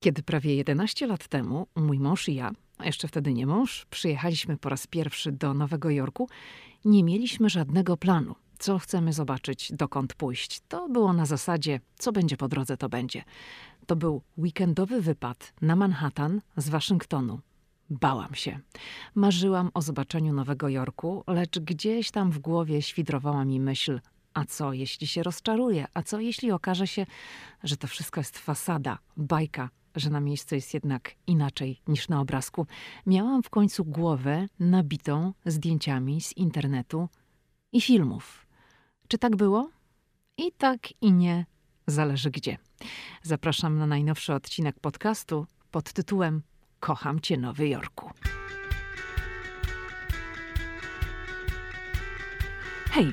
Kiedy prawie 11 lat temu mój mąż i ja, a jeszcze wtedy nie mąż, przyjechaliśmy po raz pierwszy do Nowego Jorku, nie mieliśmy żadnego planu. Co chcemy zobaczyć, dokąd pójść. To było na zasadzie, co będzie po drodze, to będzie. To był weekendowy wypad na Manhattan z Waszyngtonu. Bałam się. Marzyłam o zobaczeniu Nowego Jorku, lecz gdzieś tam w głowie świdrowała mi myśl: a co jeśli się rozczaruję? A co jeśli okaże się, że to wszystko jest fasada, bajka, że na miejscu jest jednak inaczej niż na obrazku? Miałam w końcu głowę nabitą zdjęciami z internetu i filmów. Czy tak było? I tak, i nie, zależy gdzie. Zapraszam na najnowszy odcinek podcastu pod tytułem Kocham Cię Nowy Jorku. Hej,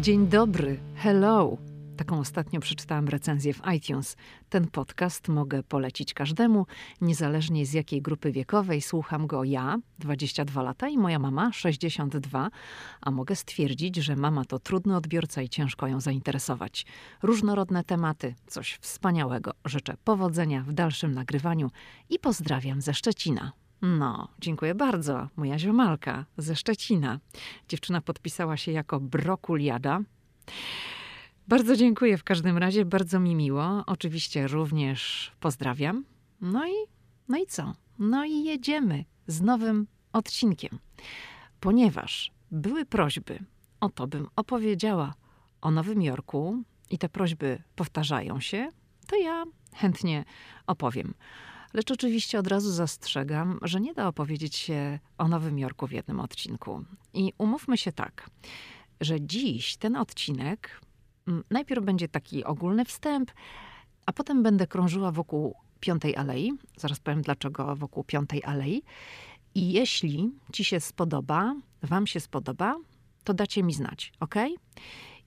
Dzień dobry, hello. Taką ostatnio przeczytałam recenzję w iTunes. Ten podcast mogę polecić każdemu, niezależnie z jakiej grupy wiekowej. Słucham go ja, 22 lata, i moja mama, 62, a mogę stwierdzić, że mama to trudny odbiorca i ciężko ją zainteresować. Różnorodne tematy, coś wspaniałego. Życzę powodzenia w dalszym nagrywaniu i pozdrawiam ze Szczecina. No, dziękuję bardzo. Moja ziomalka ze Szczecina. Dziewczyna podpisała się jako Brokuliada. Bardzo dziękuję w każdym razie, bardzo mi miło. Oczywiście również pozdrawiam. No i, no i co? No i jedziemy z nowym odcinkiem. Ponieważ były prośby o to, bym opowiedziała o Nowym Jorku i te prośby powtarzają się, to ja chętnie opowiem. Lecz oczywiście od razu zastrzegam, że nie da opowiedzieć się o Nowym Jorku w jednym odcinku. I umówmy się tak, że dziś ten odcinek mm, najpierw będzie taki ogólny wstęp, a potem będę krążyła wokół Piątej Alei. Zaraz powiem dlaczego wokół Piątej Alei. I jeśli ci się spodoba, wam się spodoba, to dacie mi znać, ok?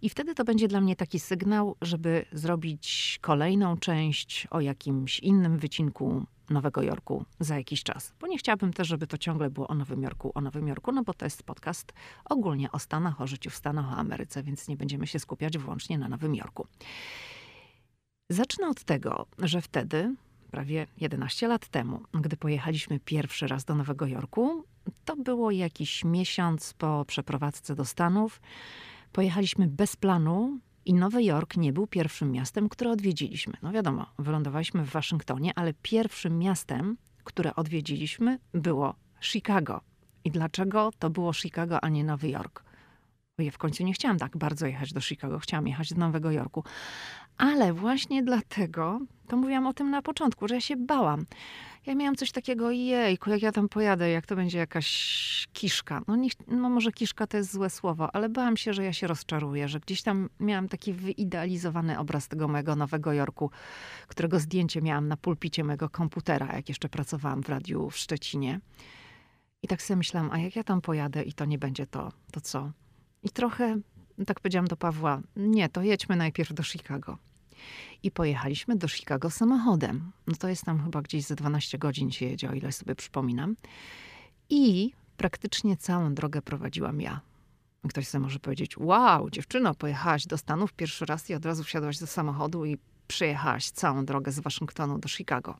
I wtedy to będzie dla mnie taki sygnał, żeby zrobić kolejną część o jakimś innym wycinku Nowego Jorku za jakiś czas. Bo nie chciałabym też, żeby to ciągle było o Nowym Jorku, o Nowym Jorku, no bo to jest podcast ogólnie o Stanach, o życiu w Stanach, o Ameryce, więc nie będziemy się skupiać wyłącznie na Nowym Jorku. Zacznę od tego, że wtedy, prawie 11 lat temu, gdy pojechaliśmy pierwszy raz do Nowego Jorku, to było jakiś miesiąc po przeprowadzce do Stanów. Pojechaliśmy bez planu, i Nowy Jork nie był pierwszym miastem, które odwiedziliśmy. No wiadomo, wylądowaliśmy w Waszyngtonie, ale pierwszym miastem, które odwiedziliśmy, było Chicago. I dlaczego to było Chicago, a nie Nowy Jork? Ja w końcu nie chciałam tak bardzo jechać do Chicago, chciałam jechać do Nowego Jorku. Ale właśnie dlatego, to mówiłam o tym na początku, że ja się bałam. Ja miałam coś takiego, jejku, jak ja tam pojadę, jak to będzie jakaś kiszka. No, nie, no może kiszka to jest złe słowo, ale bałam się, że ja się rozczaruję, że gdzieś tam miałam taki wyidealizowany obraz tego mojego Nowego Jorku, którego zdjęcie miałam na pulpicie mojego komputera, jak jeszcze pracowałam w radiu w Szczecinie. I tak sobie myślałam, a jak ja tam pojadę i to nie będzie to, to co? I trochę, tak powiedziałam do Pawła, nie, to jedźmy najpierw do Chicago. I pojechaliśmy do Chicago samochodem. No to jest tam chyba gdzieś ze 12 godzin się jedzie, o ile sobie przypominam. I praktycznie całą drogę prowadziłam ja. Ktoś sobie może powiedzieć, wow, dziewczyno, pojechałaś do Stanów pierwszy raz i od razu wsiadłaś do samochodu i przyjechałaś całą drogę z Waszyngtonu do Chicago.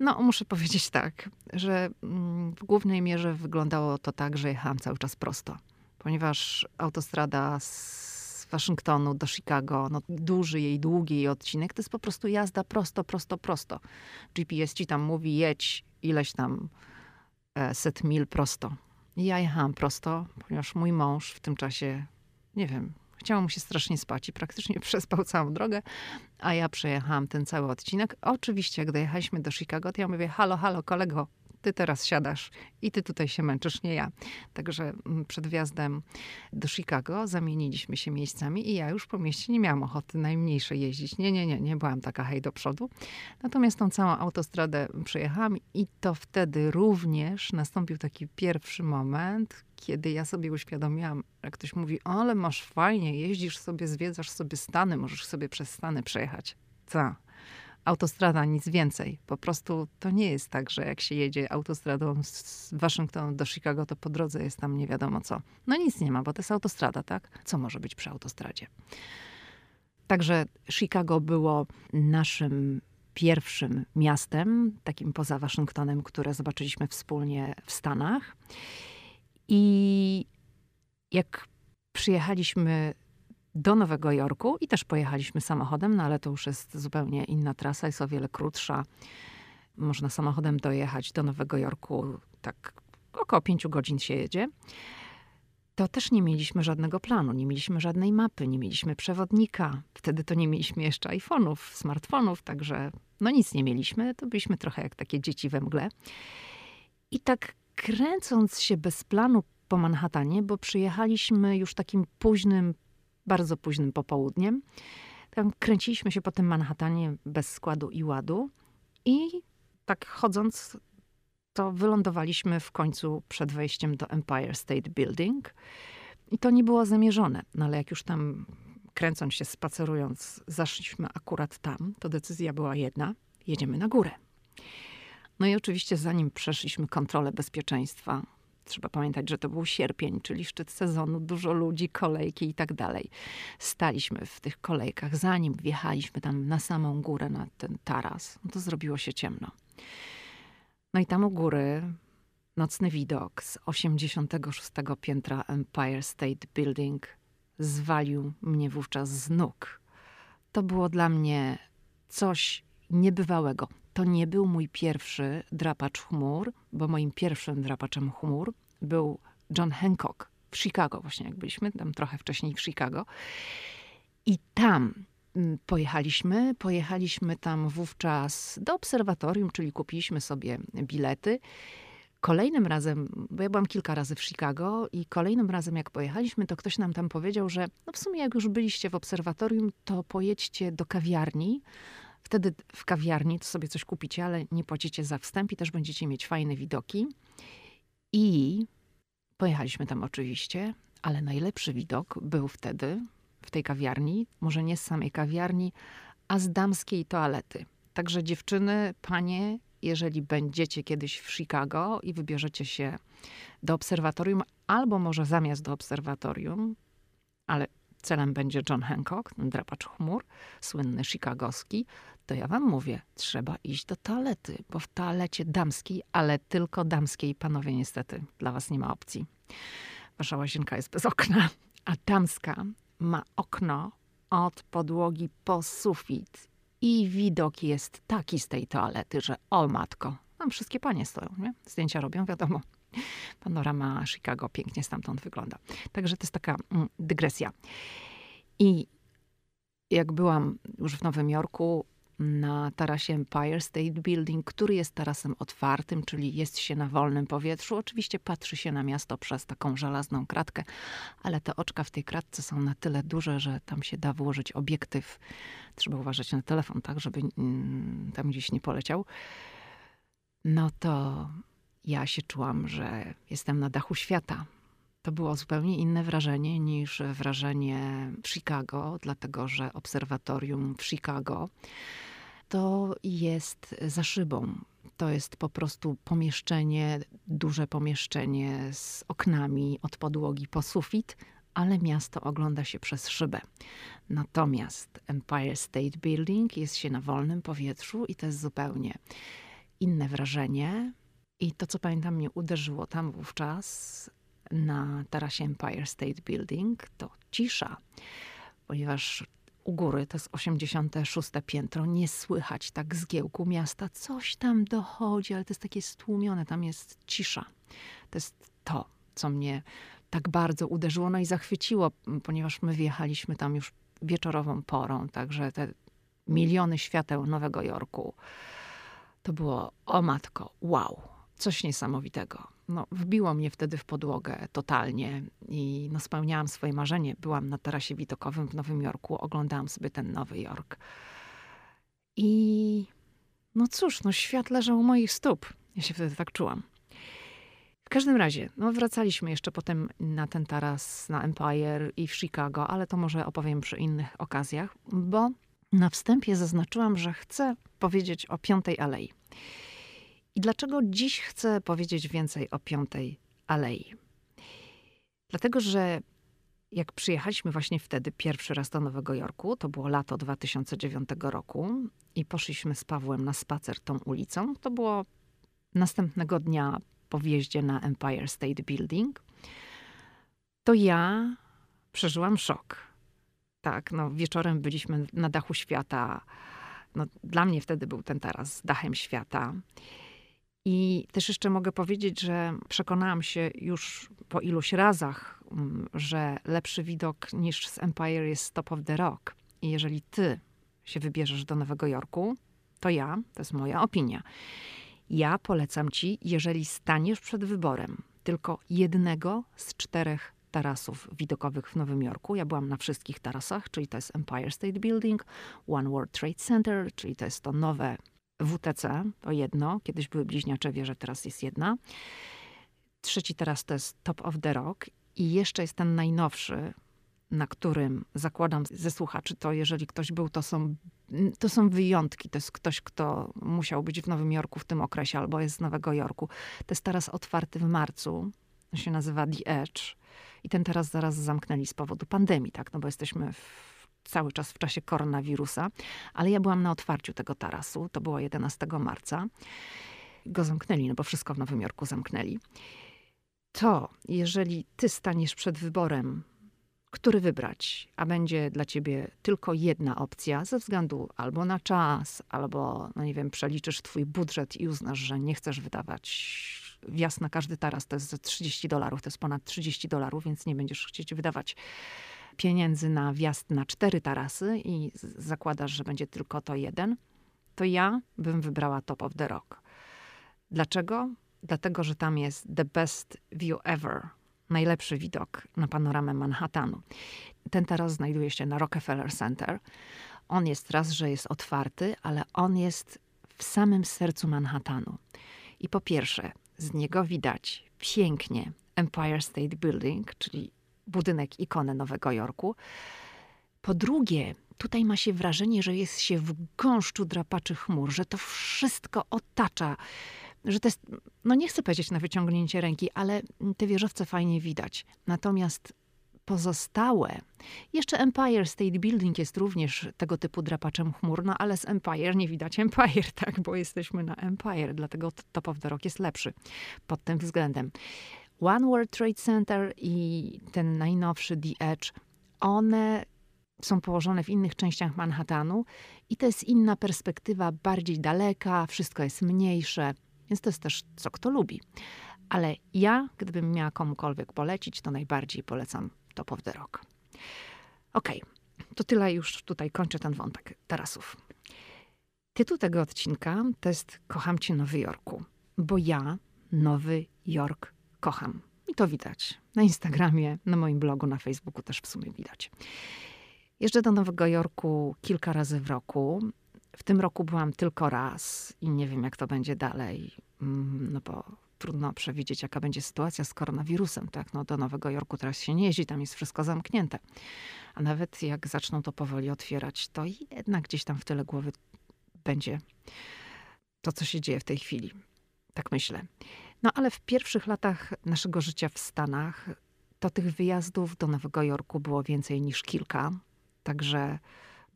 No, muszę powiedzieć tak, że mm, w głównej mierze wyglądało to tak, że jechałam cały czas prosto, ponieważ autostrada z Waszyngtonu do Chicago, no duży jej, długi jej odcinek, to jest po prostu jazda prosto, prosto, prosto. GPS ci tam mówi jedź ileś tam e, set mil prosto. I ja jechałam prosto, ponieważ mój mąż w tym czasie, nie wiem, chciało mu się strasznie spać i praktycznie przespał całą drogę, a ja przejechałam ten cały odcinek. Oczywiście, jak dojechaliśmy do Chicago, to ja mówię, halo, halo, kolego, ty teraz siadasz i ty tutaj się męczysz, nie ja. Także mm, przed wjazdem do Chicago zamieniliśmy się miejscami i ja już po mieście nie miałam ochoty najmniejszej jeździć. Nie, nie, nie, nie byłam taka hej do przodu. Natomiast tą całą autostradę przejechałam i to wtedy również nastąpił taki pierwszy moment, kiedy ja sobie uświadomiłam, jak ktoś mówi, ale masz fajnie, jeździsz sobie, zwiedzasz sobie Stany, możesz sobie przez Stany przejechać. Co? Autostrada, nic więcej. Po prostu to nie jest tak, że jak się jedzie autostradą z Waszyngtonu do Chicago, to po drodze jest tam nie wiadomo co. No nic nie ma, bo to jest autostrada, tak? Co może być przy autostradzie? Także Chicago było naszym pierwszym miastem, takim poza Waszyngtonem, które zobaczyliśmy wspólnie w Stanach. I jak przyjechaliśmy do Nowego Jorku i też pojechaliśmy samochodem, no ale to już jest zupełnie inna trasa, jest o wiele krótsza. Można samochodem dojechać do Nowego Jorku, tak około pięciu godzin się jedzie. To też nie mieliśmy żadnego planu, nie mieliśmy żadnej mapy, nie mieliśmy przewodnika. Wtedy to nie mieliśmy jeszcze iPhone'ów, smartfonów, także no nic nie mieliśmy. To byliśmy trochę jak takie dzieci we mgle. I tak kręcąc się bez planu po Manhattanie, bo przyjechaliśmy już takim późnym bardzo późnym popołudniem. Tam kręciliśmy się po tym Manhattanie bez składu i ładu i tak chodząc, to wylądowaliśmy w końcu przed wejściem do Empire State Building. I to nie było zamierzone, no ale jak już tam kręcąc się, spacerując, zaszliśmy akurat tam, to decyzja była jedna: jedziemy na górę. No i oczywiście, zanim przeszliśmy kontrolę bezpieczeństwa, Trzeba pamiętać, że to był sierpień, czyli szczyt sezonu, dużo ludzi, kolejki i tak dalej. Staliśmy w tych kolejkach, zanim wjechaliśmy tam na samą górę, na ten taras, no to zrobiło się ciemno. No i tam u góry nocny widok z 86 piętra Empire State Building zwalił mnie wówczas z nóg. To było dla mnie coś niebywałego. To nie był mój pierwszy drapacz chmur, bo moim pierwszym drapaczem chmur był John Hancock w Chicago, właśnie jak byliśmy, tam trochę wcześniej w Chicago. I tam mm, pojechaliśmy. Pojechaliśmy tam wówczas do obserwatorium, czyli kupiliśmy sobie bilety. Kolejnym razem, bo ja byłam kilka razy w Chicago i kolejnym razem jak pojechaliśmy, to ktoś nam tam powiedział, że no w sumie jak już byliście w obserwatorium, to pojedźcie do kawiarni, Wtedy w kawiarni to sobie coś kupicie, ale nie płacicie za wstęp i też będziecie mieć fajne widoki. I pojechaliśmy tam oczywiście, ale najlepszy widok był wtedy w tej kawiarni, może nie z samej kawiarni, a z damskiej toalety. Także dziewczyny, panie, jeżeli będziecie kiedyś w Chicago i wybierzecie się do obserwatorium, albo może zamiast do obserwatorium, ale celem będzie John Hancock, drapacz chmur, słynny chicagowski, to ja wam mówię, trzeba iść do toalety, bo w toalecie damskiej, ale tylko damskiej, panowie niestety, dla was nie ma opcji. Wasza łazienka jest bez okna, a damska ma okno od podłogi po sufit i widok jest taki z tej toalety, że o matko, tam wszystkie panie stoją, nie? Zdjęcia robią, wiadomo. Panorama Chicago pięknie stamtąd wygląda. Także to jest taka mm, dygresja. I jak byłam już w Nowym Jorku na tarasie Empire State Building, który jest tarasem otwartym, czyli jest się na wolnym powietrzu. Oczywiście patrzy się na miasto przez taką żelazną kratkę, ale te oczka w tej kratce są na tyle duże, że tam się da włożyć obiektyw. Trzeba uważać na telefon, tak, żeby mm, tam gdzieś nie poleciał. No to ja się czułam, że jestem na dachu świata. To było zupełnie inne wrażenie niż wrażenie w Chicago, dlatego że obserwatorium w Chicago to jest za szybą. To jest po prostu pomieszczenie, duże pomieszczenie z oknami od podłogi po sufit, ale miasto ogląda się przez szybę. Natomiast Empire State Building jest się na wolnym powietrzu i to jest zupełnie inne wrażenie. I to, co pamiętam, mnie uderzyło tam wówczas na tarasie Empire State Building, to cisza, ponieważ u góry, to jest 86 piętro, nie słychać tak zgiełku miasta. Coś tam dochodzi, ale to jest takie stłumione, tam jest cisza. To jest to, co mnie tak bardzo uderzyło, no i zachwyciło, ponieważ my wjechaliśmy tam już wieczorową porą, także te miliony świateł Nowego Jorku, to było, o matko, wow. coś niesamowitego. No, wbiło mnie wtedy w podłogę totalnie i no, spełniałam swoje marzenie. Byłam na tarasie widokowym w Nowym Jorku, oglądałam sobie ten Nowy Jork. I no cóż, no świat leżał u moich stóp. Ja się wtedy tak czułam. W każdym razie, no wracaliśmy jeszcze potem na ten taras, na Empire i w Chicago, ale to może opowiem przy innych okazjach, bo na wstępie zaznaczyłam, że chcę powiedzieć o Piątej Alei. I dlaczego dziś chcę powiedzieć więcej o Piątej Alei? Dlatego, że jak przyjechaliśmy właśnie wtedy pierwszy raz do Nowego Jorku, to było lato 2009 roku i poszliśmy z Pawłem na spacer tą ulicą, to było następnego dnia po wjeździe na Empire State Building, to ja przeżyłam szok. Tak, no wieczorem byliśmy na dachu świata. No, dla mnie wtedy był ten taras dachem świata. I też jeszcze mogę powiedzieć, że przekonałam się już po iluś razach, mm, że lepszy widok niż z Empire jest Top of the Rock. I jeżeli ty się wybierzesz do Nowego Jorku, to ja, to jest moja opinia. Ja polecam ci, jeżeli staniesz przed wyborem tylko jednego z czterech tarasów widokowych w Nowym Jorku. Ja byłam na wszystkich tarasach, czyli to jest Empire State Building, One World Trade Center, czyli to jest to nowe WTC, to jedno. Kiedyś były bliźniacze wieże, teraz jest jedna. Trzeci teraz to jest Top of the Rock i jeszcze jest ten najnowszy, na którym zakładam ze słuchaczy, to jeżeli ktoś był, to są, to są wyjątki. To jest ktoś, kto musiał być w Nowym Jorku w tym okresie albo jest z Nowego Jorku. To jest teraz otwarty w marcu. To się nazywa The Edge. I ten teraz zaraz zamknęli z powodu pandemii, tak? No bo jesteśmy w cały czas w czasie koronawirusa, ale ja byłam na otwarciu tego tarasu, to było 11 marca. Go zamknęli, no bo wszystko w Nowym Jorku zamknęli. To, jeżeli ty staniesz przed wyborem, który wybrać, a będzie dla ciebie tylko jedna opcja, ze względu albo na czas, albo, no nie wiem, przeliczysz twój budżet i uznasz, że nie chcesz wydawać wjazd na każdy taras to jest 30 dolarów, to jest ponad 30 dolarów, więc nie będziesz chcieć wydawać pieniędzy na wjazd na cztery tarasy i zakładasz, że będzie tylko to jeden, to ja bym wybrała Top of the Rock. Dlaczego? Dlatego, że tam jest the best view ever. Najlepszy widok na panoramę Manhattanu. Ten taras znajduje się na Rockefeller Center. On jest raz, że jest otwarty, ale on jest w samym sercu Manhattanu. I po pierwsze, z niego widać pięknie Empire State Building, czyli budynek ikony Nowego Jorku. Po drugie, tutaj ma się wrażenie, że jest się w gąszczu drapaczy chmur, że to wszystko otacza, że to jest, no nie chcę powiedzieć na wyciągnięcie ręki, ale te wieżowce fajnie widać. Natomiast pozostałe, jeszcze Empire State Building jest również tego typu drapaczem chmur, no ale z Empire nie widać Empire, tak, bo jesteśmy na Empire, dlatego Top of the Rock jest lepszy pod tym względem. One World Trade Center i ten najnowszy The Edge, one są położone w innych częściach Manhattanu i to jest inna perspektywa, bardziej daleka, wszystko jest mniejsze, więc to jest też co kto lubi. Ale ja, gdybym miała komukolwiek polecić, to najbardziej polecam Top of the Rock. Okej, okay, to tyle już tutaj kończę ten wątek tarasów. Tytuł tego odcinka to jest Kocham Cię Nowy Jorku, bo ja Nowy Jork kocham. I to widać. Na Instagramie, na moim blogu, na Facebooku też w sumie widać. Jeżdżę do Nowego Jorku kilka razy w roku. W tym roku byłam tylko raz i nie wiem, jak to będzie dalej, mm, no bo trudno przewidzieć, jaka będzie sytuacja z koronawirusem. Tak? No, do Nowego Jorku teraz się nie jeździ, tam jest wszystko zamknięte. A nawet jak zaczną to powoli otwierać, to jednak gdzieś tam w tyle głowy będzie to, co się dzieje w tej chwili. Tak myślę. No ale w pierwszych latach naszego życia w Stanach to tych wyjazdów do Nowego Jorku było więcej niż kilka. Także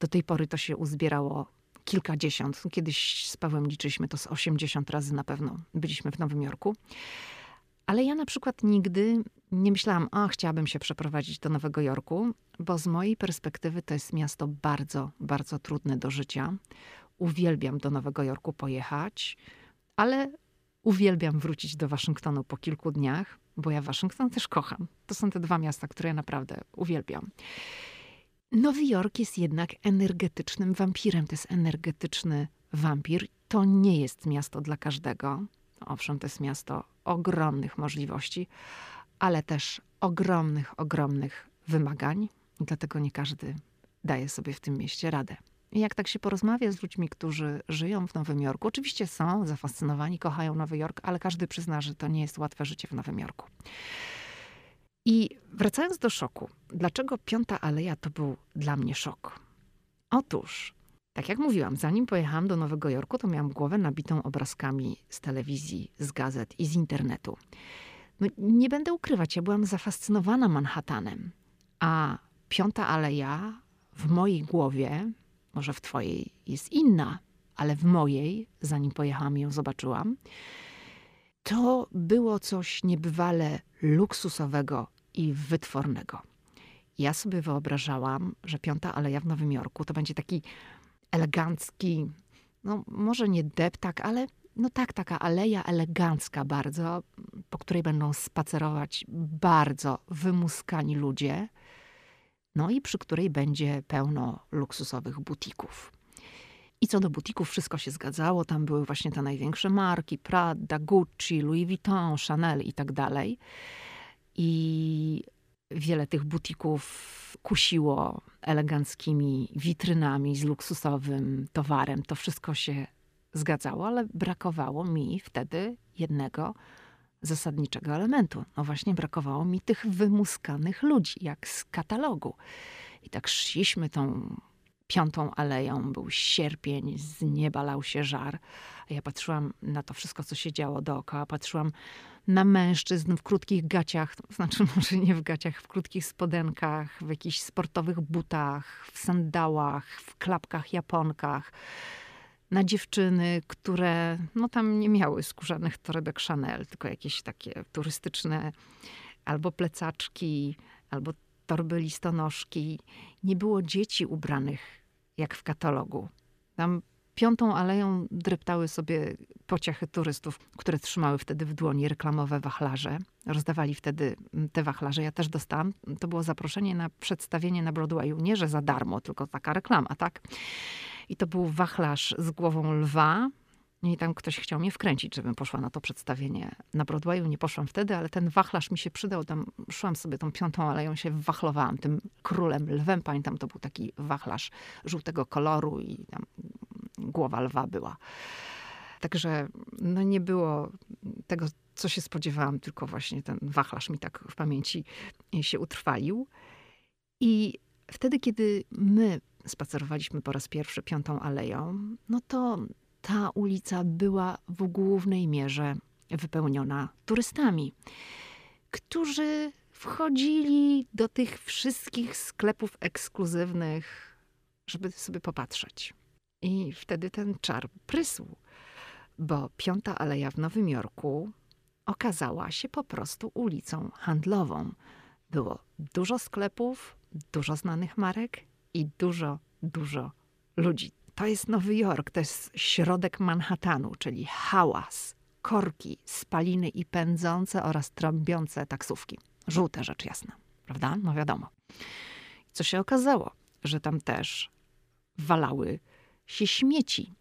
do tej pory to się uzbierało kilkadziesiąt. Kiedyś z Pawłem liczyliśmy to z 80 razy na pewno byliśmy w Nowym Jorku. Ale ja na przykład nigdy nie myślałam, a chciałabym się przeprowadzić do Nowego Jorku, bo z mojej perspektywy to jest miasto bardzo, bardzo trudne do życia. Uwielbiam do Nowego Jorku pojechać, ale Uwielbiam wrócić do Waszyngtonu po kilku dniach, bo ja Waszyngton też kocham. To są te dwa miasta, które ja naprawdę uwielbiam. Nowy Jork jest jednak energetycznym wampirem. To jest energetyczny wampir. To nie jest miasto dla każdego. Owszem, to jest miasto ogromnych możliwości, ale też ogromnych, ogromnych wymagań. Dlatego nie każdy daje sobie w tym mieście radę. Jak tak się porozmawia z ludźmi, którzy żyją w Nowym Jorku, oczywiście są zafascynowani, kochają Nowy Jork, ale każdy przyzna, że to nie jest łatwe życie w Nowym Jorku. I wracając do szoku, dlaczego Piąta Aleja to był dla mnie szok? Otóż, tak jak mówiłam, zanim pojechałam do Nowego Jorku, to miałam głowę nabitą obrazkami z telewizji, z gazet i z internetu. No, nie będę ukrywać, ja byłam zafascynowana Manhattanem, a Piąta Aleja w mojej głowie, może w twojej jest inna, ale w mojej, zanim pojechałam i ją zobaczyłam, to było coś niebywale luksusowego i wytwornego. Ja sobie wyobrażałam, że Piąta Aleja w Nowym Jorku to będzie taki elegancki, no może nie deptak, ale no tak, taka aleja elegancka bardzo, po której będą spacerować bardzo wymuskani ludzie, no i przy której będzie pełno luksusowych butików. I co do butików, wszystko się zgadzało. Tam były właśnie te największe marki: Prada, Gucci, Louis Vuitton, Chanel i tak dalej. I wiele tych butików kusiło eleganckimi witrynami z luksusowym towarem. To wszystko się zgadzało, ale brakowało mi wtedy jednego zasadniczego elementu. No właśnie brakowało mi tych wymuskanych ludzi, jak z katalogu. I tak szliśmy tą piątą aleją, był sierpień, z nieba lał się żar. A ja patrzyłam na to wszystko, co się działo dookoła. Patrzyłam na mężczyzn w krótkich gaciach, znaczy może nie w gaciach, w krótkich spodenkach, w jakichś sportowych butach, w sandałach, w klapkach japonkach. Na dziewczyny, które no tam nie miały skórzanych torebek Chanel, tylko jakieś takie turystyczne albo plecaczki, albo torby listonoszki. Nie było dzieci ubranych jak w katalogu. Tam piątą aleją dreptały sobie pociechy turystów, które trzymały wtedy w dłoni reklamowe wachlarze. Rozdawali wtedy te wachlarze. Ja też dostałam. To było zaproszenie na przedstawienie na Broadwayu. Nie, że za darmo, tylko taka reklama, tak? I to był wachlarz z głową lwa, i tam ktoś chciał mnie wkręcić, żebym poszła na to przedstawienie na Broadwayu. Nie poszłam wtedy, ale ten wachlarz mi się przydał. Tam szłam sobie tą piątą aleją, się wachlowałam tym królem lwem. Pamiętam, to był taki wachlarz żółtego koloru i tam głowa lwa była. Także no nie było tego, co się spodziewałam, tylko właśnie ten wachlarz mi tak w pamięci się utrwalił. I wtedy, kiedy my spacerowaliśmy po raz pierwszy piątą aleją, no to ta ulica była w głównej mierze wypełniona turystami, którzy wchodzili do tych wszystkich sklepów ekskluzywnych, żeby sobie popatrzeć. I wtedy ten czar prysł, bo Piąta Aleja w Nowym Jorku okazała się po prostu ulicą handlową. Było dużo sklepów, dużo znanych marek i dużo, dużo ludzi. To jest Nowy Jork, to jest środek Manhattanu, czyli hałas, korki, spaliny i pędzące oraz trąbiące taksówki. Żółte rzecz jasna, prawda? No wiadomo. Co się okazało? Że tam też walały się śmieci.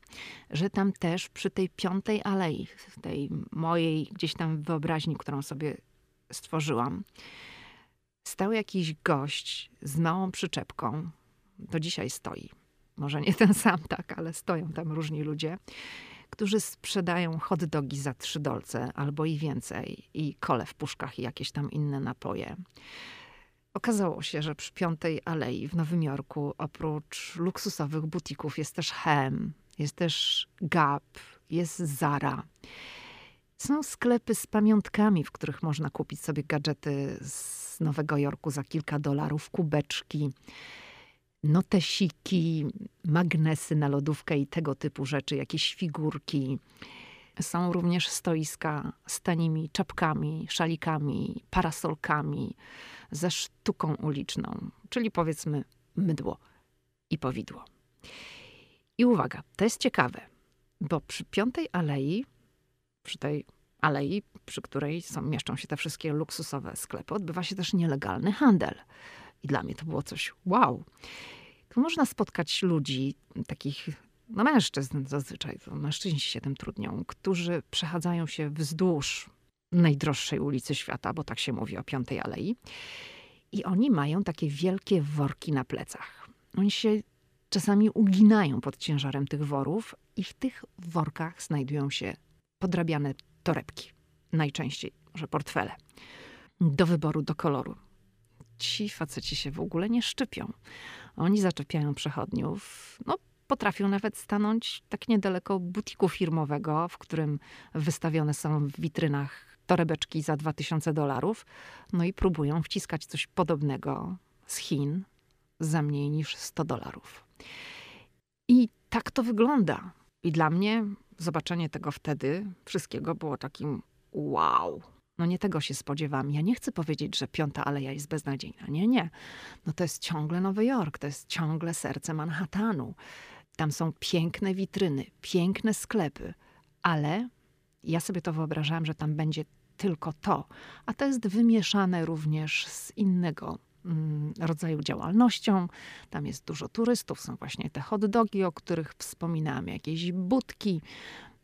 Że tam też przy tej piątej alei, tej mojej gdzieś tam wyobraźni, którą sobie stworzyłam, stał jakiś gość z małą przyczepką. Do dzisiaj stoi może nie ten sam, tak, ale stoją tam różni ludzie, którzy sprzedają hot dogi za trzy dolce albo i więcej, i kole w puszkach i jakieś tam inne napoje. Okazało się, że przy Piątej Alei w Nowym Jorku oprócz luksusowych butików jest też Hem, jest też Gap, jest Zara. Są sklepy z pamiątkami, w których można kupić sobie gadżety z Nowego Jorku za kilka dolarów, kubeczki notesiki, magnesy na lodówkę i tego typu rzeczy, jakieś figurki. Są również stoiska z tanimi czapkami, szalikami, parasolkami, ze sztuką uliczną, czyli powiedzmy mydło i powidło. I uwaga, to jest ciekawe, bo przy Piątej Alei, przy tej alei, przy której są, mieszczą się te wszystkie luksusowe sklepy, odbywa się też nielegalny handel. I dla mnie to było coś wow. Można spotkać ludzi, takich no mężczyzn zazwyczaj, to mężczyźni się tym trudnią, którzy przechadzają się wzdłuż najdroższej ulicy świata, bo tak się mówi o Piątej Alei. I oni mają takie wielkie worki na plecach. Oni się czasami uginają pod ciężarem tych worów i w tych workach znajdują się podrabiane torebki. Najczęściej, może portfele. Do wyboru, do koloru. Ci faceci się w ogóle nie szczypią. Oni zaczepiają przechodniów. No, potrafią nawet stanąć tak niedaleko butiku firmowego, w którym wystawione są w witrynach torebeczki za 2000 dolarów. No i próbują wciskać coś podobnego z Chin za mniej niż 100 dolarów. I tak to wygląda. I dla mnie zobaczenie tego wtedy, wszystkiego było takim wow. No nie tego się spodziewam. Ja nie chcę powiedzieć, że Piąta Aleja jest beznadziejna. Nie, nie. No to jest ciągle Nowy Jork, to jest ciągle serce Manhattanu. Tam są piękne witryny, piękne sklepy, ale ja sobie to wyobrażałam, że tam będzie tylko to. A to jest wymieszane również z innego mm, rodzaju działalnością. Tam jest dużo turystów, są właśnie te hot dogi, o których wspominałam, jakieś budki,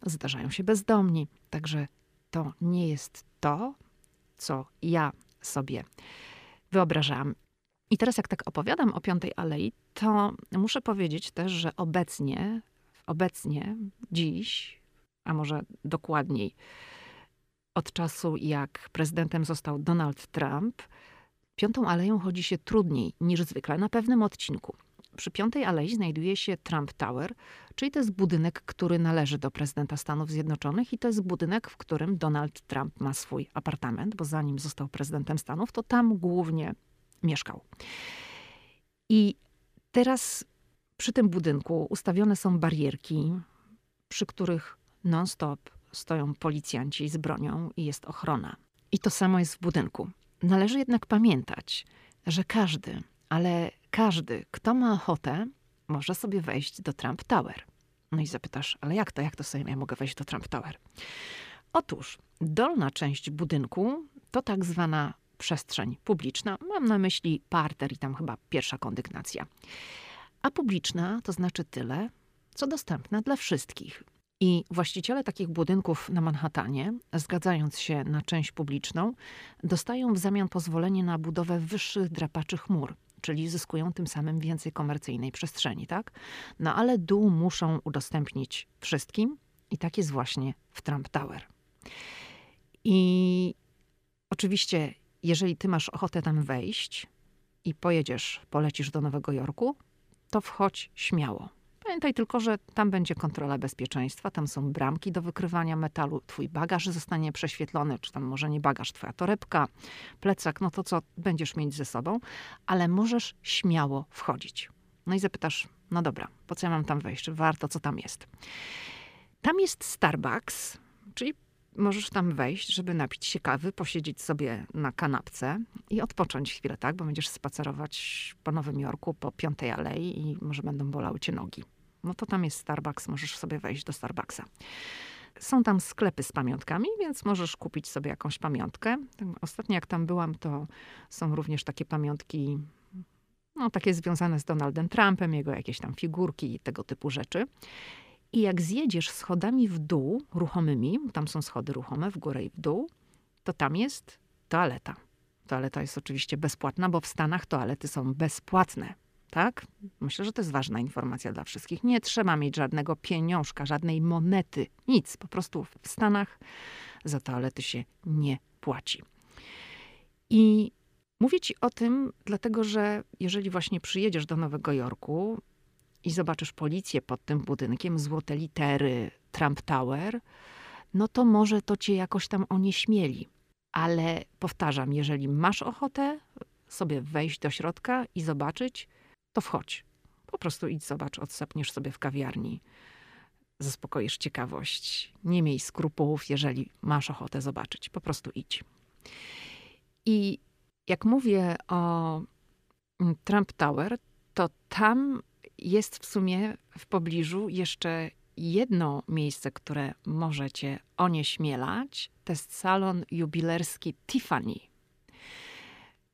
zdarzają się bezdomni. Także to nie jest to, co ja sobie wyobrażałam. I teraz, jak tak opowiadam o Piątej Alei, to muszę powiedzieć też, że obecnie, obecnie, dziś, a może dokładniej, od czasu jak prezydentem został Donald Trump, Piątą Aleją chodzi się trudniej niż zwykle na pewnym odcinku. Przy Piątej Alei znajduje się Trump Tower, czyli to jest budynek, który należy do prezydenta Stanów Zjednoczonych i to jest budynek, w którym Donald Trump ma swój apartament, bo zanim został prezydentem Stanów, to tam głównie mieszkał. I teraz przy tym budynku ustawione są barierki, przy których non-stop stoją policjanci z bronią i jest ochrona. I to samo jest w budynku. Należy jednak pamiętać, że każdy, ale każdy, kto ma ochotę, może sobie wejść do Trump Tower. No i zapytasz, ale jak to, jak to sobie ja mogę wejść do Trump Tower? Otóż dolna część budynku to tak zwana przestrzeń publiczna. Mam na myśli parter i tam chyba pierwsza kondygnacja. A publiczna to znaczy tyle, co dostępna dla wszystkich. I właściciele takich budynków na Manhattanie, zgadzając się na część publiczną, dostają w zamian pozwolenie na budowę wyższych drapaczy chmur, czyli zyskują tym samym więcej komercyjnej przestrzeni, tak? No ale dół muszą udostępnić wszystkim i tak jest właśnie w Trump Tower. I oczywiście jeżeli ty masz ochotę tam wejść i pojedziesz, polecisz do Nowego Jorku, to wchodź śmiało. Pamiętaj tylko, że tam będzie kontrola bezpieczeństwa, tam są bramki do wykrywania metalu, twój bagaż zostanie prześwietlony, czy tam może nie bagaż, twoja torebka, plecak, no to co będziesz mieć ze sobą, ale możesz śmiało wchodzić. No i zapytasz, no dobra, po co ja mam tam wejść, czy warto, co tam jest? Tam jest Starbucks, czyli możesz tam wejść, żeby napić się kawy, posiedzieć sobie na kanapce i odpocząć chwilę, tak? Bo będziesz spacerować po Nowym Jorku, po Piątej Alei i może będą bolały cię nogi. No to tam jest Starbucks, możesz sobie wejść do Starbucksa. Są tam sklepy z pamiątkami, więc możesz kupić sobie jakąś pamiątkę. Ostatnio jak tam byłam, to są również takie pamiątki, no takie związane z Donaldem Trumpem, jego jakieś tam figurki i tego typu rzeczy. I jak zjedziesz schodami w dół, ruchomymi, tam są schody ruchome w górę i w dół, to tam jest toaleta. Toaleta jest oczywiście bezpłatna, bo w Stanach toalety są bezpłatne. Tak? Myślę, że to jest ważna informacja dla wszystkich. Nie trzeba mieć żadnego pieniążka, żadnej monety, nic. Po prostu w Stanach za toalety się nie płaci. I mówię ci o tym, dlatego że jeżeli właśnie przyjedziesz do Nowego Jorku, i zobaczysz policję pod tym budynkiem, złote litery Trump Tower, no to może to cię jakoś tam onieśmieli. Ale powtarzam, jeżeli masz ochotę sobie wejść do środka i zobaczyć, to wchodź. Po prostu idź, zobacz, odsapniesz sobie w kawiarni, zaspokoisz ciekawość. Nie miej skrupułów, jeżeli masz ochotę zobaczyć. Po prostu idź. I jak mówię o Trump Tower, to tam jest w sumie w pobliżu jeszcze jedno miejsce, które możecie onieśmielać. To jest salon jubilerski Tiffany.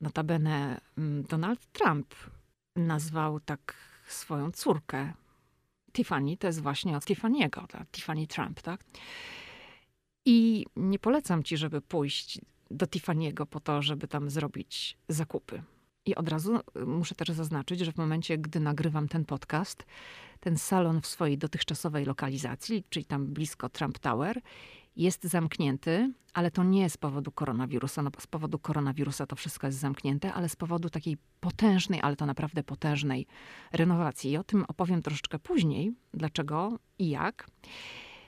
Notabene mm, Donald Trump nazwał tak swoją córkę Tiffany to jest właśnie od Tiffany'ego? Tiffany Trump, tak? I nie polecam ci, żeby pójść do Tiffany'ego po to, żeby tam zrobić zakupy. I od razu muszę też zaznaczyć, że w momencie, gdy nagrywam ten podcast, ten salon w swojej dotychczasowej lokalizacji, czyli tam blisko Trump Tower, jest zamknięty, ale to nie z powodu koronawirusa. No, z powodu koronawirusa to wszystko jest zamknięte, ale z powodu takiej potężnej, ale to naprawdę potężnej renowacji. I o tym opowiem troszeczkę później, dlaczego i jak.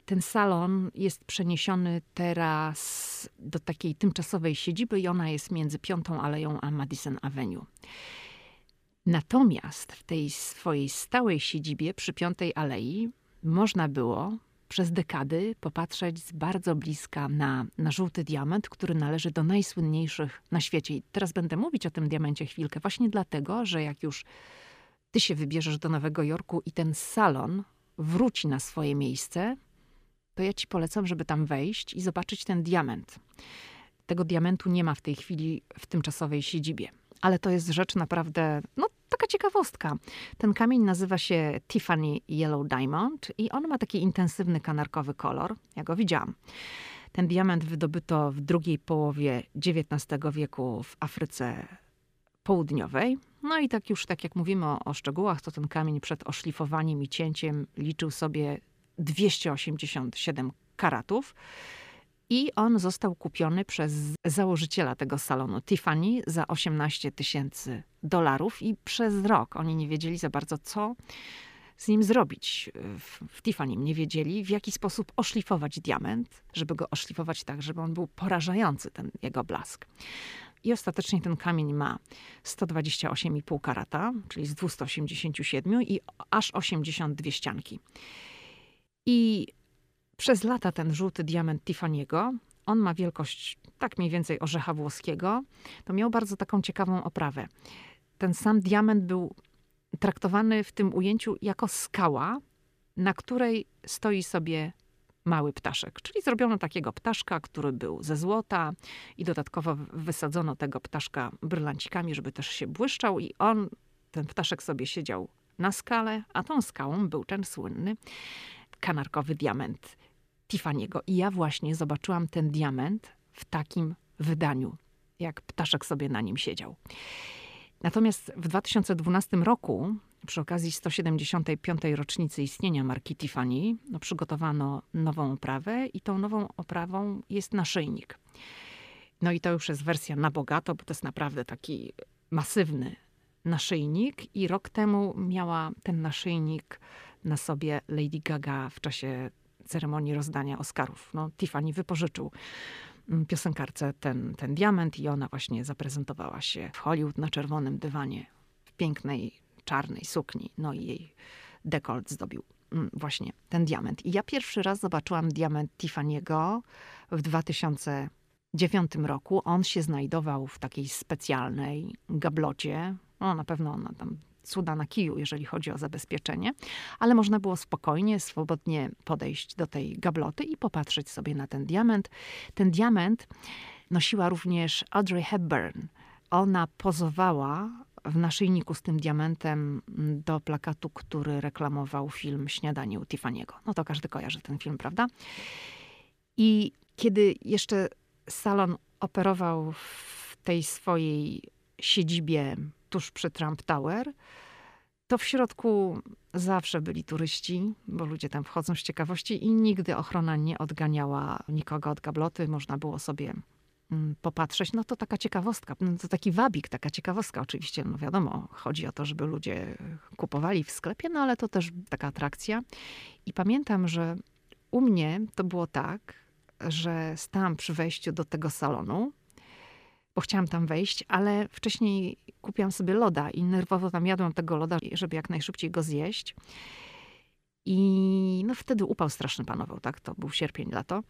Ten salon jest przeniesiony teraz do takiej tymczasowej siedziby i ona jest między Piątą Aleją a Madison Avenue. Natomiast w tej swojej stałej siedzibie przy Piątej Alei można było przez dekady popatrzeć z bardzo bliska na, na żółty diament, który należy do najsłynniejszych na świecie. I teraz będę mówić o tym diamencie chwilkę, właśnie dlatego, że jak już ty się wybierzesz do Nowego Jorku i ten salon wróci na swoje miejsce, to ja ci polecam, żeby tam wejść i zobaczyć ten diament. Tego diamentu nie ma w tej chwili w tymczasowej siedzibie. Ale to jest rzecz naprawdę, no taka ciekawostka. Ten kamień nazywa się Tiffany Yellow Diamond i on ma taki intensywny kanarkowy kolor. Ja go widziałam. Ten diament wydobyto w drugiej połowie XIX wieku w Afryce Południowej. No i tak już, tak jak mówimy o, o szczegółach, to ten kamień przed oszlifowaniem i cięciem liczył sobie 287 karatów. I on został kupiony przez założyciela tego salonu, Tiffany, za 18 tysięcy dolarów. I przez rok oni nie wiedzieli za bardzo, co z nim zrobić. W, Tiffany nie wiedzieli, w jaki sposób oszlifować diament, żeby go oszlifować tak, żeby on był porażający, ten jego blask. I ostatecznie ten kamień ma 128,5 karata, czyli z 287 i aż 82 ścianki. I przez lata ten żółty diament Tiffany'ego, on ma wielkość tak mniej więcej orzecha włoskiego, to miał bardzo taką ciekawą oprawę. Ten sam diament był traktowany w tym ujęciu jako skała, na której stoi sobie mały ptaszek. Czyli zrobiono takiego ptaszka, który był ze złota i dodatkowo wysadzono tego ptaszka brylancikami, żeby też się błyszczał i on, ten ptaszek sobie siedział na skale, a tą skałą był ten słynny kanarkowy diament Tiffany'ego. I ja właśnie zobaczyłam ten diament w takim wydaniu, jak ptaszek sobie na nim siedział. Natomiast w 2012 roku, przy okazji 175. rocznicy istnienia marki Tiffany, no, przygotowano nową oprawę i tą nową oprawą jest naszyjnik. No i to już jest wersja na bogato, bo to jest naprawdę taki masywny naszyjnik i rok temu miała ten naszyjnik na sobie Lady Gaga w czasie ceremonii rozdania Oscarów. No, Tiffany wypożyczył mm, piosenkarce ten, ten diament i ona właśnie zaprezentowała się w Hollywood na czerwonym dywanie w pięknej czarnej sukni. No i jej dekolt zdobił mm, właśnie ten diament. I ja pierwszy raz zobaczyłam diament Tiffany'ego w 2009 roku. On się znajdował w takiej specjalnej gablocie. No, na pewno ona tam cuda na kiju, jeżeli chodzi o zabezpieczenie, ale można było spokojnie, swobodnie podejść do tej gabloty i popatrzeć sobie na ten diament. Ten diament nosiła również Audrey Hepburn. Ona pozowała w naszyjniku z tym diamentem do plakatu, który reklamował film Śniadanie u Tiffany'ego. No to każdy kojarzy ten film, prawda? I kiedy jeszcze salon operował w tej swojej siedzibie tuż przy Trump Tower, to w środku zawsze byli turyści, bo ludzie tam wchodzą z ciekawości i nigdy ochrona nie odganiała nikogo od gabloty. Można było sobie mm, popatrzeć. No to taka ciekawostka, no to taki wabik, taka ciekawostka oczywiście. No wiadomo, chodzi o to, żeby ludzie kupowali w sklepie, no ale to też taka atrakcja. I pamiętam, że u mnie to było tak, że stałam przy wejściu do tego salonu bo chciałam tam wejść, ale wcześniej kupiłam sobie loda i nerwowo tam jadłam tego loda, żeby jak najszybciej go zjeść. I no wtedy upał straszny panował, tak? To był sierpień, lato.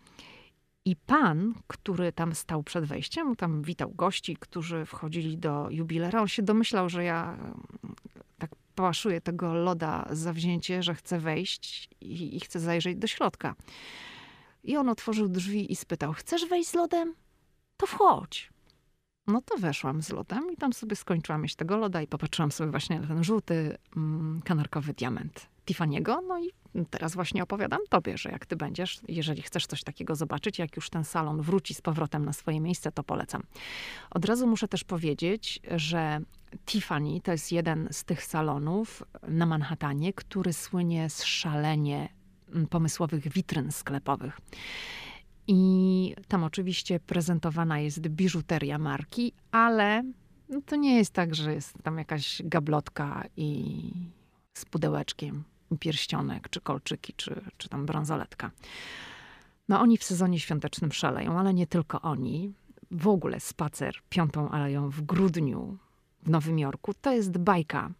I pan, który tam stał przed wejściem, tam witał gości, którzy wchodzili do jubilera. On się domyślał, że ja mm, tak pałaszuję tego loda zawzięcie, że chcę wejść i, i chcę zajrzeć do środka. I on otworzył drzwi i spytał: Chcesz wejść z lodem? To wchodź. No to weszłam z lodem i tam sobie skończyłam mieć tego loda i popatrzyłam sobie właśnie na ten żółty, mm, kanarkowy diament Tiffany'ego. No i teraz właśnie opowiadam tobie, że jak ty będziesz, jeżeli chcesz coś takiego zobaczyć, jak już ten salon wróci z powrotem na swoje miejsce, to polecam. Od razu muszę też powiedzieć, że Tiffany to jest jeden z tych salonów na Manhattanie, który słynie z szalenie mm, pomysłowych witryn sklepowych. I tam oczywiście prezentowana jest biżuteria marki, ale no to nie jest tak, że jest tam jakaś gablotka i z pudełeczkiem, pierścionek, czy kolczyki, czy, czy tam bransoletka. No oni w sezonie świątecznym szaleją, ale nie tylko oni. W ogóle spacer piątą aleją w grudniu w Nowym Jorku to jest bajka.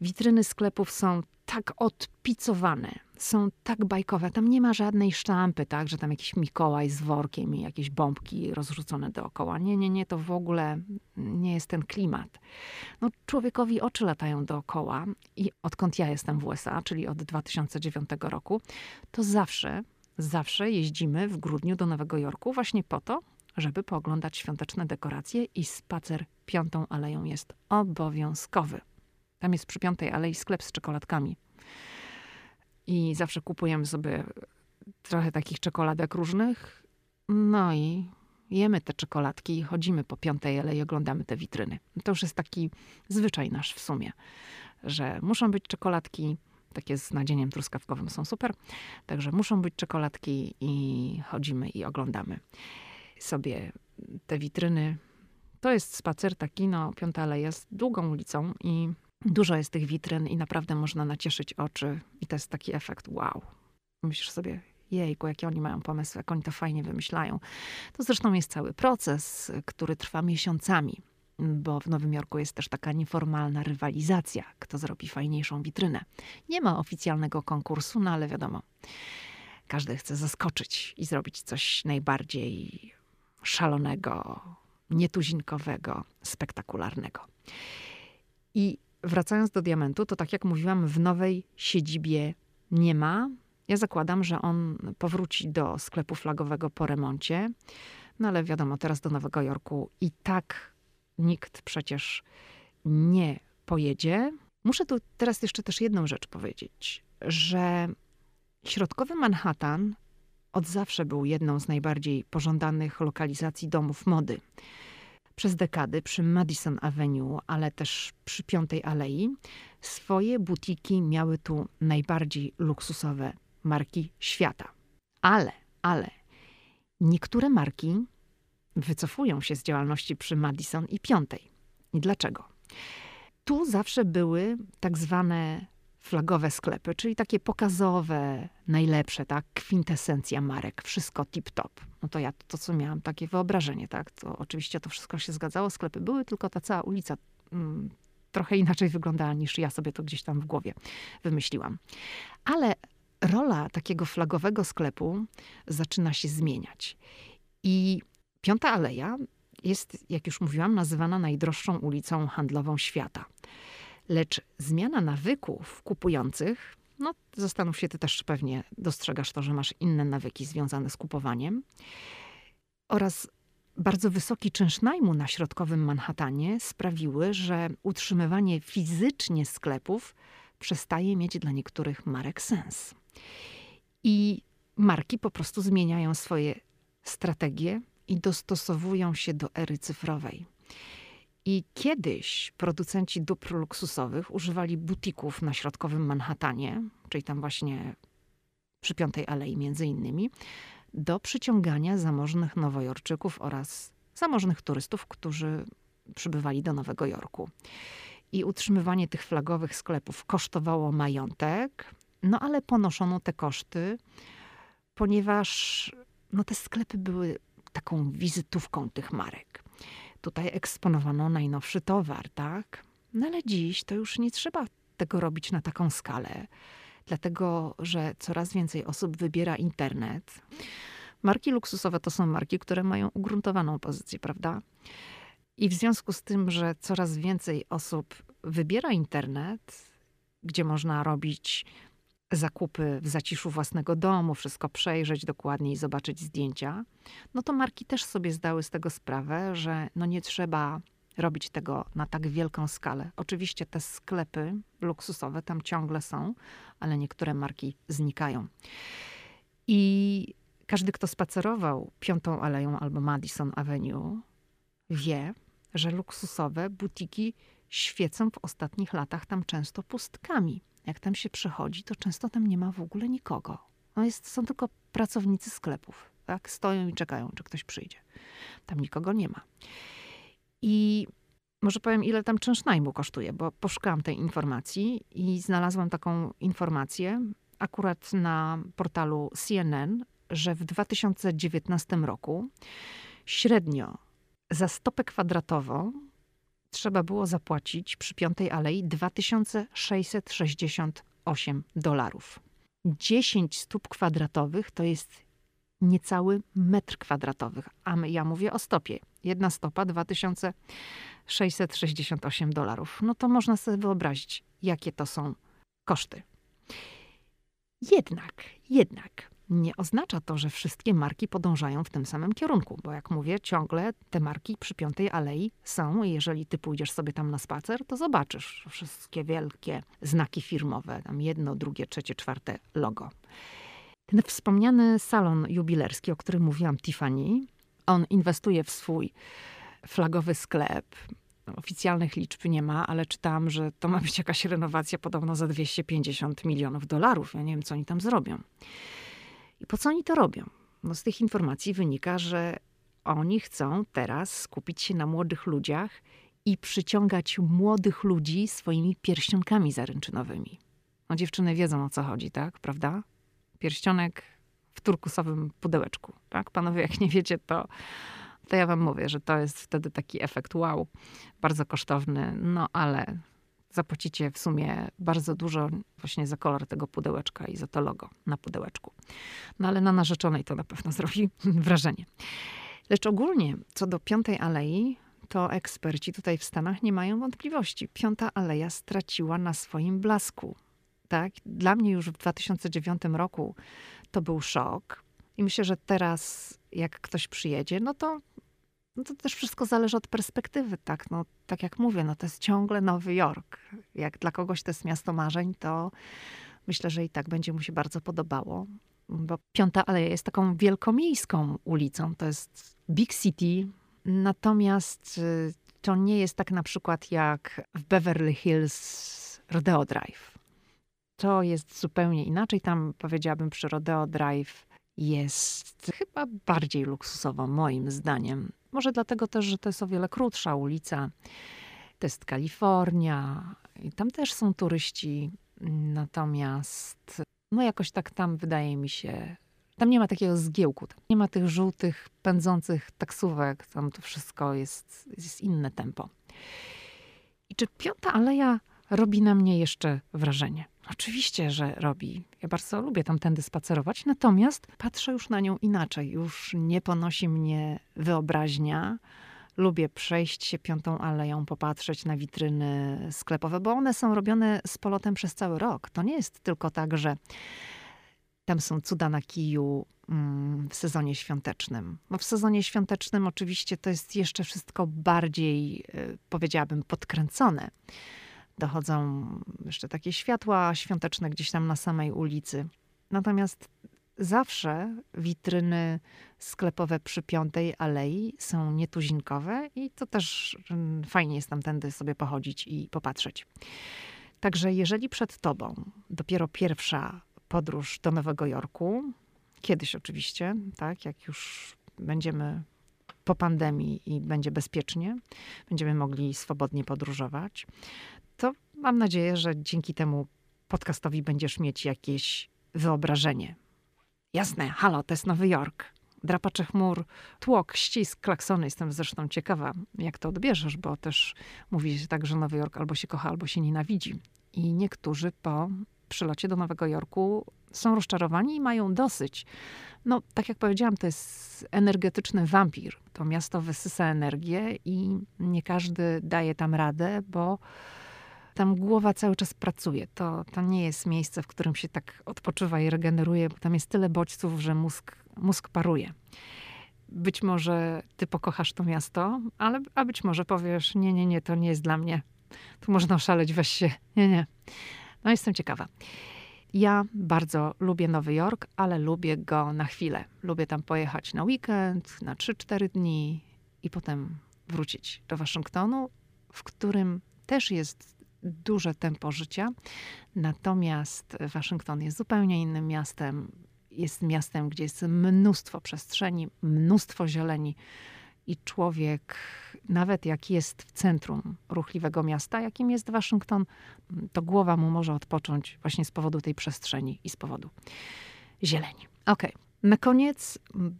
Witryny sklepów są tak odpicowane, są tak bajkowe. Tam nie ma żadnej sztampy, tak, że tam jakiś Mikołaj z workiem i jakieś bombki rozrzucone dookoła. Nie, nie, nie, to w ogóle nie jest ten klimat. No, człowiekowi oczy latają dookoła i odkąd ja jestem w USA, czyli od 2009 roku, to zawsze, zawsze jeździmy w grudniu do Nowego Jorku właśnie po to, żeby pooglądać świąteczne dekoracje i spacer Piątą Aleją jest obowiązkowy. Tam jest przy Piątej Alei sklep z czekoladkami. I zawsze kupujemy sobie trochę takich czekoladek różnych. No i jemy te czekoladki, chodzimy po Piątej Alei, oglądamy te witryny. To już jest taki zwyczaj nasz w sumie, że muszą być czekoladki, takie z nadzieniem truskawkowym są super. Także muszą być czekoladki i chodzimy i oglądamy sobie te witryny. To jest spacer taki, no Piąta Aleja jest długą ulicą i Dużo jest tych witryn i naprawdę można nacieszyć oczy. I to jest taki efekt wow. Myślisz sobie, jejku, jakie oni mają pomysły, jak oni to fajnie wymyślają. To zresztą jest cały proces, który trwa miesiącami, bo w Nowym Jorku jest też taka nieformalna rywalizacja, kto zrobi fajniejszą witrynę. Nie ma oficjalnego konkursu, no ale wiadomo, każdy chce zaskoczyć i zrobić coś najbardziej szalonego, nietuzinkowego, spektakularnego. I wracając do diamentu, to tak jak mówiłam, w nowej siedzibie nie ma. Ja zakładam, że on powróci do sklepu flagowego po remoncie. No ale wiadomo, teraz do Nowego Jorku i tak nikt przecież nie pojedzie. Muszę tu teraz jeszcze też jedną rzecz powiedzieć, że środkowy Manhattan od zawsze był jedną z najbardziej pożądanych lokalizacji domów mody przez dekady przy Madison Avenue, ale też przy Piątej Alei, swoje butiki miały tu najbardziej luksusowe marki świata. Ale, ale niektóre marki wycofują się z działalności przy Madison i Piątej. I dlaczego? Tu zawsze były tak zwane flagowe sklepy, czyli takie pokazowe, najlepsze, tak, kwintesencja marek, wszystko tip-top. No to ja to, co miałam, takie wyobrażenie, tak, to oczywiście to wszystko się zgadzało, sklepy były, tylko ta cała ulica mm, trochę inaczej wyglądała niż ja sobie to gdzieś tam w głowie wymyśliłam. Ale rola takiego flagowego sklepu zaczyna się zmieniać. I Piąta Aleja jest, jak już mówiłam, nazywana najdroższą ulicą handlową świata. Lecz zmiana nawyków kupujących, no zastanów się, ty też pewnie dostrzegasz to, że masz inne nawyki związane z kupowaniem, oraz bardzo wysoki czynsz najmu na środkowym Manhattanie sprawiły, że utrzymywanie fizycznie sklepów przestaje mieć dla niektórych marek sens. I marki po prostu zmieniają swoje strategie i dostosowują się do ery cyfrowej. I kiedyś producenci dóbr luksusowych używali butików na środkowym Manhattanie, czyli tam właśnie przy Piątej Alei między innymi, do przyciągania zamożnych nowojorczyków oraz zamożnych turystów, którzy przybywali do Nowego Jorku. I utrzymywanie tych flagowych sklepów kosztowało majątek, no ale ponoszono te koszty, ponieważ no, te sklepy były taką wizytówką tych marek. Tutaj eksponowano najnowszy towar, tak? No ale dziś to już nie trzeba tego robić na taką skalę, dlatego że coraz więcej osób wybiera internet. Marki luksusowe to są marki, które mają ugruntowaną pozycję, prawda? I w związku z tym, że coraz więcej osób wybiera internet, gdzie można robić zakupy w zaciszu własnego domu, wszystko przejrzeć dokładnie i zobaczyć zdjęcia, no to marki też sobie zdały z tego sprawę, że no nie trzeba robić tego na tak wielką skalę. Oczywiście te sklepy luksusowe tam ciągle są, ale niektóre marki znikają. I każdy, kto spacerował Piątą Aleją albo Madison Avenue, wie, że luksusowe butiki świecą w ostatnich latach tam często pustkami. Jak tam się przychodzi, to często tam nie ma w ogóle nikogo. No jest, są tylko pracownicy sklepów. Tak? Stoją i czekają, czy ktoś przyjdzie. Tam nikogo nie ma. I może powiem, ile tam czynsz najmu kosztuje, bo poszukałam tej informacji i znalazłam taką informację akurat na portalu CNN, że w 2019 roku średnio za stopę kwadratową trzeba było zapłacić przy Piątej Alei 2668 dolarów. 10 stóp kwadratowych to jest niecały metr kwadratowy, a ja mówię o stopie. Jedna stopa 2668 dolarów. No to można sobie wyobrazić, jakie to są koszty. Jednak, jednak nie oznacza to, że wszystkie marki podążają w tym samym kierunku, bo jak mówię, ciągle te marki przy Piątej Alei są i jeżeli ty pójdziesz sobie tam na spacer, to zobaczysz wszystkie wielkie znaki firmowe, tam jedno, drugie, trzecie, czwarte logo. Ten wspomniany salon jubilerski, o którym mówiłam, Tiffany, on inwestuje w swój flagowy sklep. Oficjalnych liczb nie ma, ale czytałam, że to ma być jakaś renowacja podobno za 250 milionów dolarów. Ja nie wiem, co oni tam zrobią. I po co oni to robią? No z tych informacji wynika, że oni chcą teraz skupić się na młodych ludziach i przyciągać młodych ludzi swoimi pierścionkami zaręczynowymi. No dziewczyny wiedzą o co chodzi, tak? Prawda? Pierścionek w turkusowym pudełeczku, tak? Panowie, jak nie wiecie, to, to ja wam mówię, że to jest wtedy taki efekt wow, bardzo kosztowny, no ale zapłacicie w sumie bardzo dużo właśnie za kolor tego pudełeczka i za to logo na pudełeczku. No ale na narzeczonej to na pewno zrobi wrażenie. Lecz ogólnie co do Piątej Alei, to eksperci tutaj w Stanach nie mają wątpliwości. Piąta Aleja straciła na swoim blasku. Tak? Dla mnie już w 2009 roku to był szok. I myślę, że teraz, jak ktoś przyjedzie, no to no to też wszystko zależy od perspektywy, tak? No, tak jak mówię, no to jest ciągle Nowy Jork. Jak dla kogoś to jest miasto marzeń, to myślę, że i tak będzie mu się bardzo podobało. Bo Piąta Aleja jest taką wielkomiejską ulicą, to jest big city, natomiast y, to nie jest tak na przykład jak w Beverly Hills Rodeo Drive. To jest zupełnie inaczej. Tam powiedziałabym przy Rodeo Drive jest chyba bardziej luksusowo, moim zdaniem. Może dlatego też, że to jest o wiele krótsza ulica. To jest Kalifornia i tam też są turyści. Natomiast no jakoś tak tam wydaje mi się, tam nie ma takiego zgiełku. Nie ma tych żółtych, pędzących taksówek. Tam to wszystko jest, jest inne tempo. I czy Piąta Aleja robi na mnie jeszcze wrażenie? Oczywiście, że robi. Ja bardzo lubię tamtędy spacerować, natomiast patrzę już na nią inaczej. Już nie ponosi mnie wyobraźnia. Lubię przejść się piątą aleją, popatrzeć na witryny sklepowe, bo one są robione z polotem przez cały rok. To nie jest tylko tak, że tam są cuda na kiju mm, w sezonie świątecznym. W sezonie świątecznym oczywiście to jest jeszcze wszystko bardziej, y, powiedziałabym, podkręcone dochodzą jeszcze takie światła świąteczne gdzieś tam na samej ulicy. Natomiast zawsze witryny sklepowe przy Piątej Alei są nietuzinkowe i to też mm, fajnie jest tamtędy sobie pochodzić i popatrzeć. Także jeżeli przed tobą dopiero pierwsza podróż do Nowego Jorku, kiedyś oczywiście, tak, jak już będziemy po pandemii i będzie bezpiecznie, będziemy mogli swobodnie podróżować, mam nadzieję, że dzięki temu podcastowi będziesz mieć jakieś wyobrażenie. Jasne, halo, to jest Nowy Jork. Drapacze chmur, tłok, ścisk, klaksony. Jestem zresztą ciekawa, jak to odbierzesz, bo też mówi się tak, że Nowy Jork albo się kocha, albo się nienawidzi. I niektórzy po przylocie do Nowego Jorku są rozczarowani i mają dosyć. No, tak jak powiedziałam, to jest energetyczny wampir. To miasto wysysa energię i nie każdy daje tam radę, bo tam głowa cały czas pracuje. To, to nie jest miejsce, w którym się tak odpoczywa i regeneruje, bo tam jest tyle bodźców, że mózg, mózg paruje. być może ty pokochasz to miasto, ale, a być może powiesz, nie, nie, nie, to nie jest dla mnie. Tu można oszaleć, weź się. Nie, nie. No jestem ciekawa. Ja bardzo lubię Nowy Jork, ale lubię go na chwilę. Lubię tam pojechać na weekend, na 3-4 dni i potem wrócić do Waszyngtonu, w którym też jest duże tempo życia. Natomiast Waszyngton jest zupełnie innym miastem. Jest miastem, gdzie jest mnóstwo przestrzeni, mnóstwo zieleni i człowiek, nawet jak jest w centrum ruchliwego miasta, jakim jest Waszyngton, to głowa mu może odpocząć właśnie z powodu tej przestrzeni i z powodu zieleni. Ok. Na koniec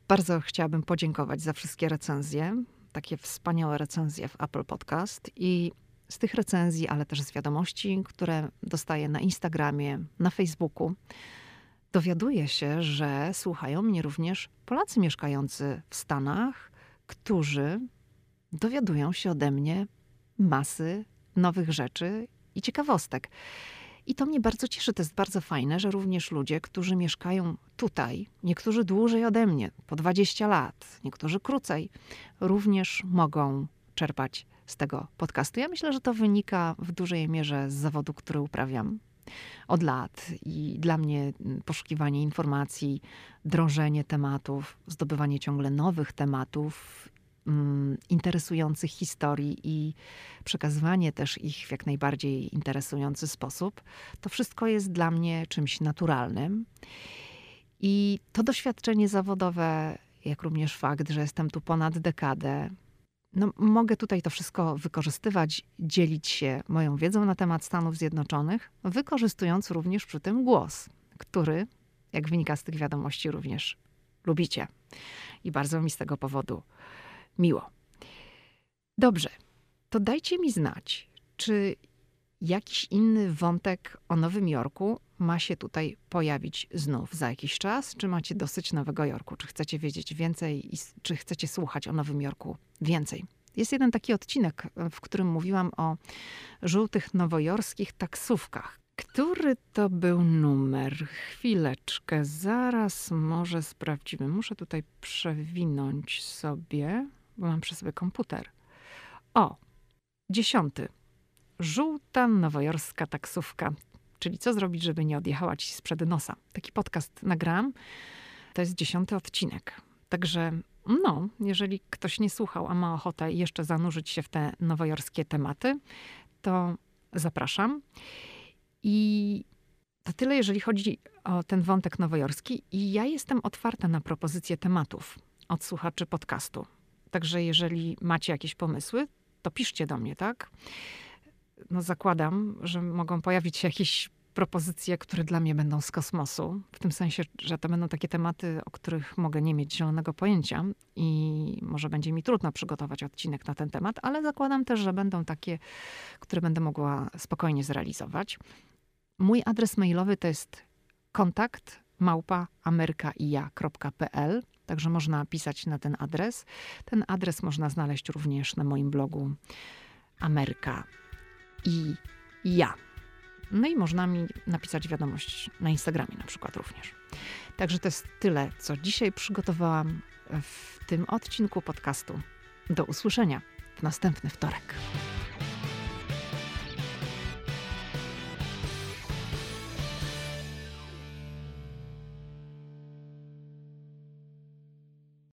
bardzo chciałabym podziękować za wszystkie recenzje, takie wspaniałe recenzje w Apple Podcast i z tych recenzji, ale też z wiadomości, które dostaję na Instagramie, na Facebooku, dowiaduję się, że słuchają mnie również Polacy mieszkający w Stanach, którzy dowiadują się ode mnie masy nowych rzeczy i ciekawostek. I to mnie bardzo cieszy, to jest bardzo fajne, że również ludzie, którzy mieszkają tutaj, niektórzy dłużej ode mnie, po 20 lat, niektórzy krócej, również mogą czerpać z tego podcastu. Ja myślę, że to wynika w dużej mierze z zawodu, który uprawiam od lat i dla mnie poszukiwanie informacji, drążenie tematów, zdobywanie ciągle nowych tematów, mm, interesujących historii i przekazywanie też ich w jak najbardziej interesujący sposób, to wszystko jest dla mnie czymś naturalnym. I to doświadczenie zawodowe, jak również fakt, że jestem tu ponad dekadę, no, mogę tutaj to wszystko wykorzystywać, dzielić się moją wiedzą na temat Stanów Zjednoczonych, wykorzystując również przy tym głos, który, jak wynika z tych wiadomości, również lubicie. I bardzo mi z tego powodu miło. Dobrze, to dajcie mi znać, czy jakiś inny wątek o Nowym Jorku ma się tutaj pojawić znów za jakiś czas? Czy macie dosyć Nowego Jorku? Czy chcecie wiedzieć więcej i czy chcecie słuchać o Nowym Jorku więcej? Jest jeden taki odcinek, w którym mówiłam o żółtych nowojorskich taksówkach. Który to był numer? Chwileczkę, zaraz może sprawdzimy. Muszę tutaj przewinąć sobie, bo mam przy sobie komputer. O, dziesiąty. Żółta nowojorska taksówka. Czyli co zrobić, żeby nie odjechała ci sprzed nosa. Taki podcast nagram. To jest dziesiąty odcinek. Także no, jeżeli ktoś nie słuchał, a ma ochotę jeszcze zanurzyć się w te nowojorskie tematy, to zapraszam. I to tyle, jeżeli chodzi o ten wątek nowojorski. I ja jestem otwarta na propozycje tematów od słuchaczy podcastu. Także jeżeli macie jakieś pomysły, to piszcie do mnie, tak? No zakładam, że mogą pojawić się jakieś propozycje, które dla mnie będą z kosmosu. W tym sensie, że to będą takie tematy, o których mogę nie mieć zielonego pojęcia i może będzie mi trudno przygotować odcinek na ten temat, ale zakładam też, że będą takie, które będę mogła spokojnie zrealizować. Mój adres mailowy to jest kontakt małpa także można pisać na ten adres. Ten adres można znaleźć również na moim blogu Ameryka i ja. No i można mi napisać wiadomość na Instagramie na przykład również. Także to jest tyle, co dzisiaj przygotowałam w tym odcinku podcastu. Do usłyszenia w następny wtorek.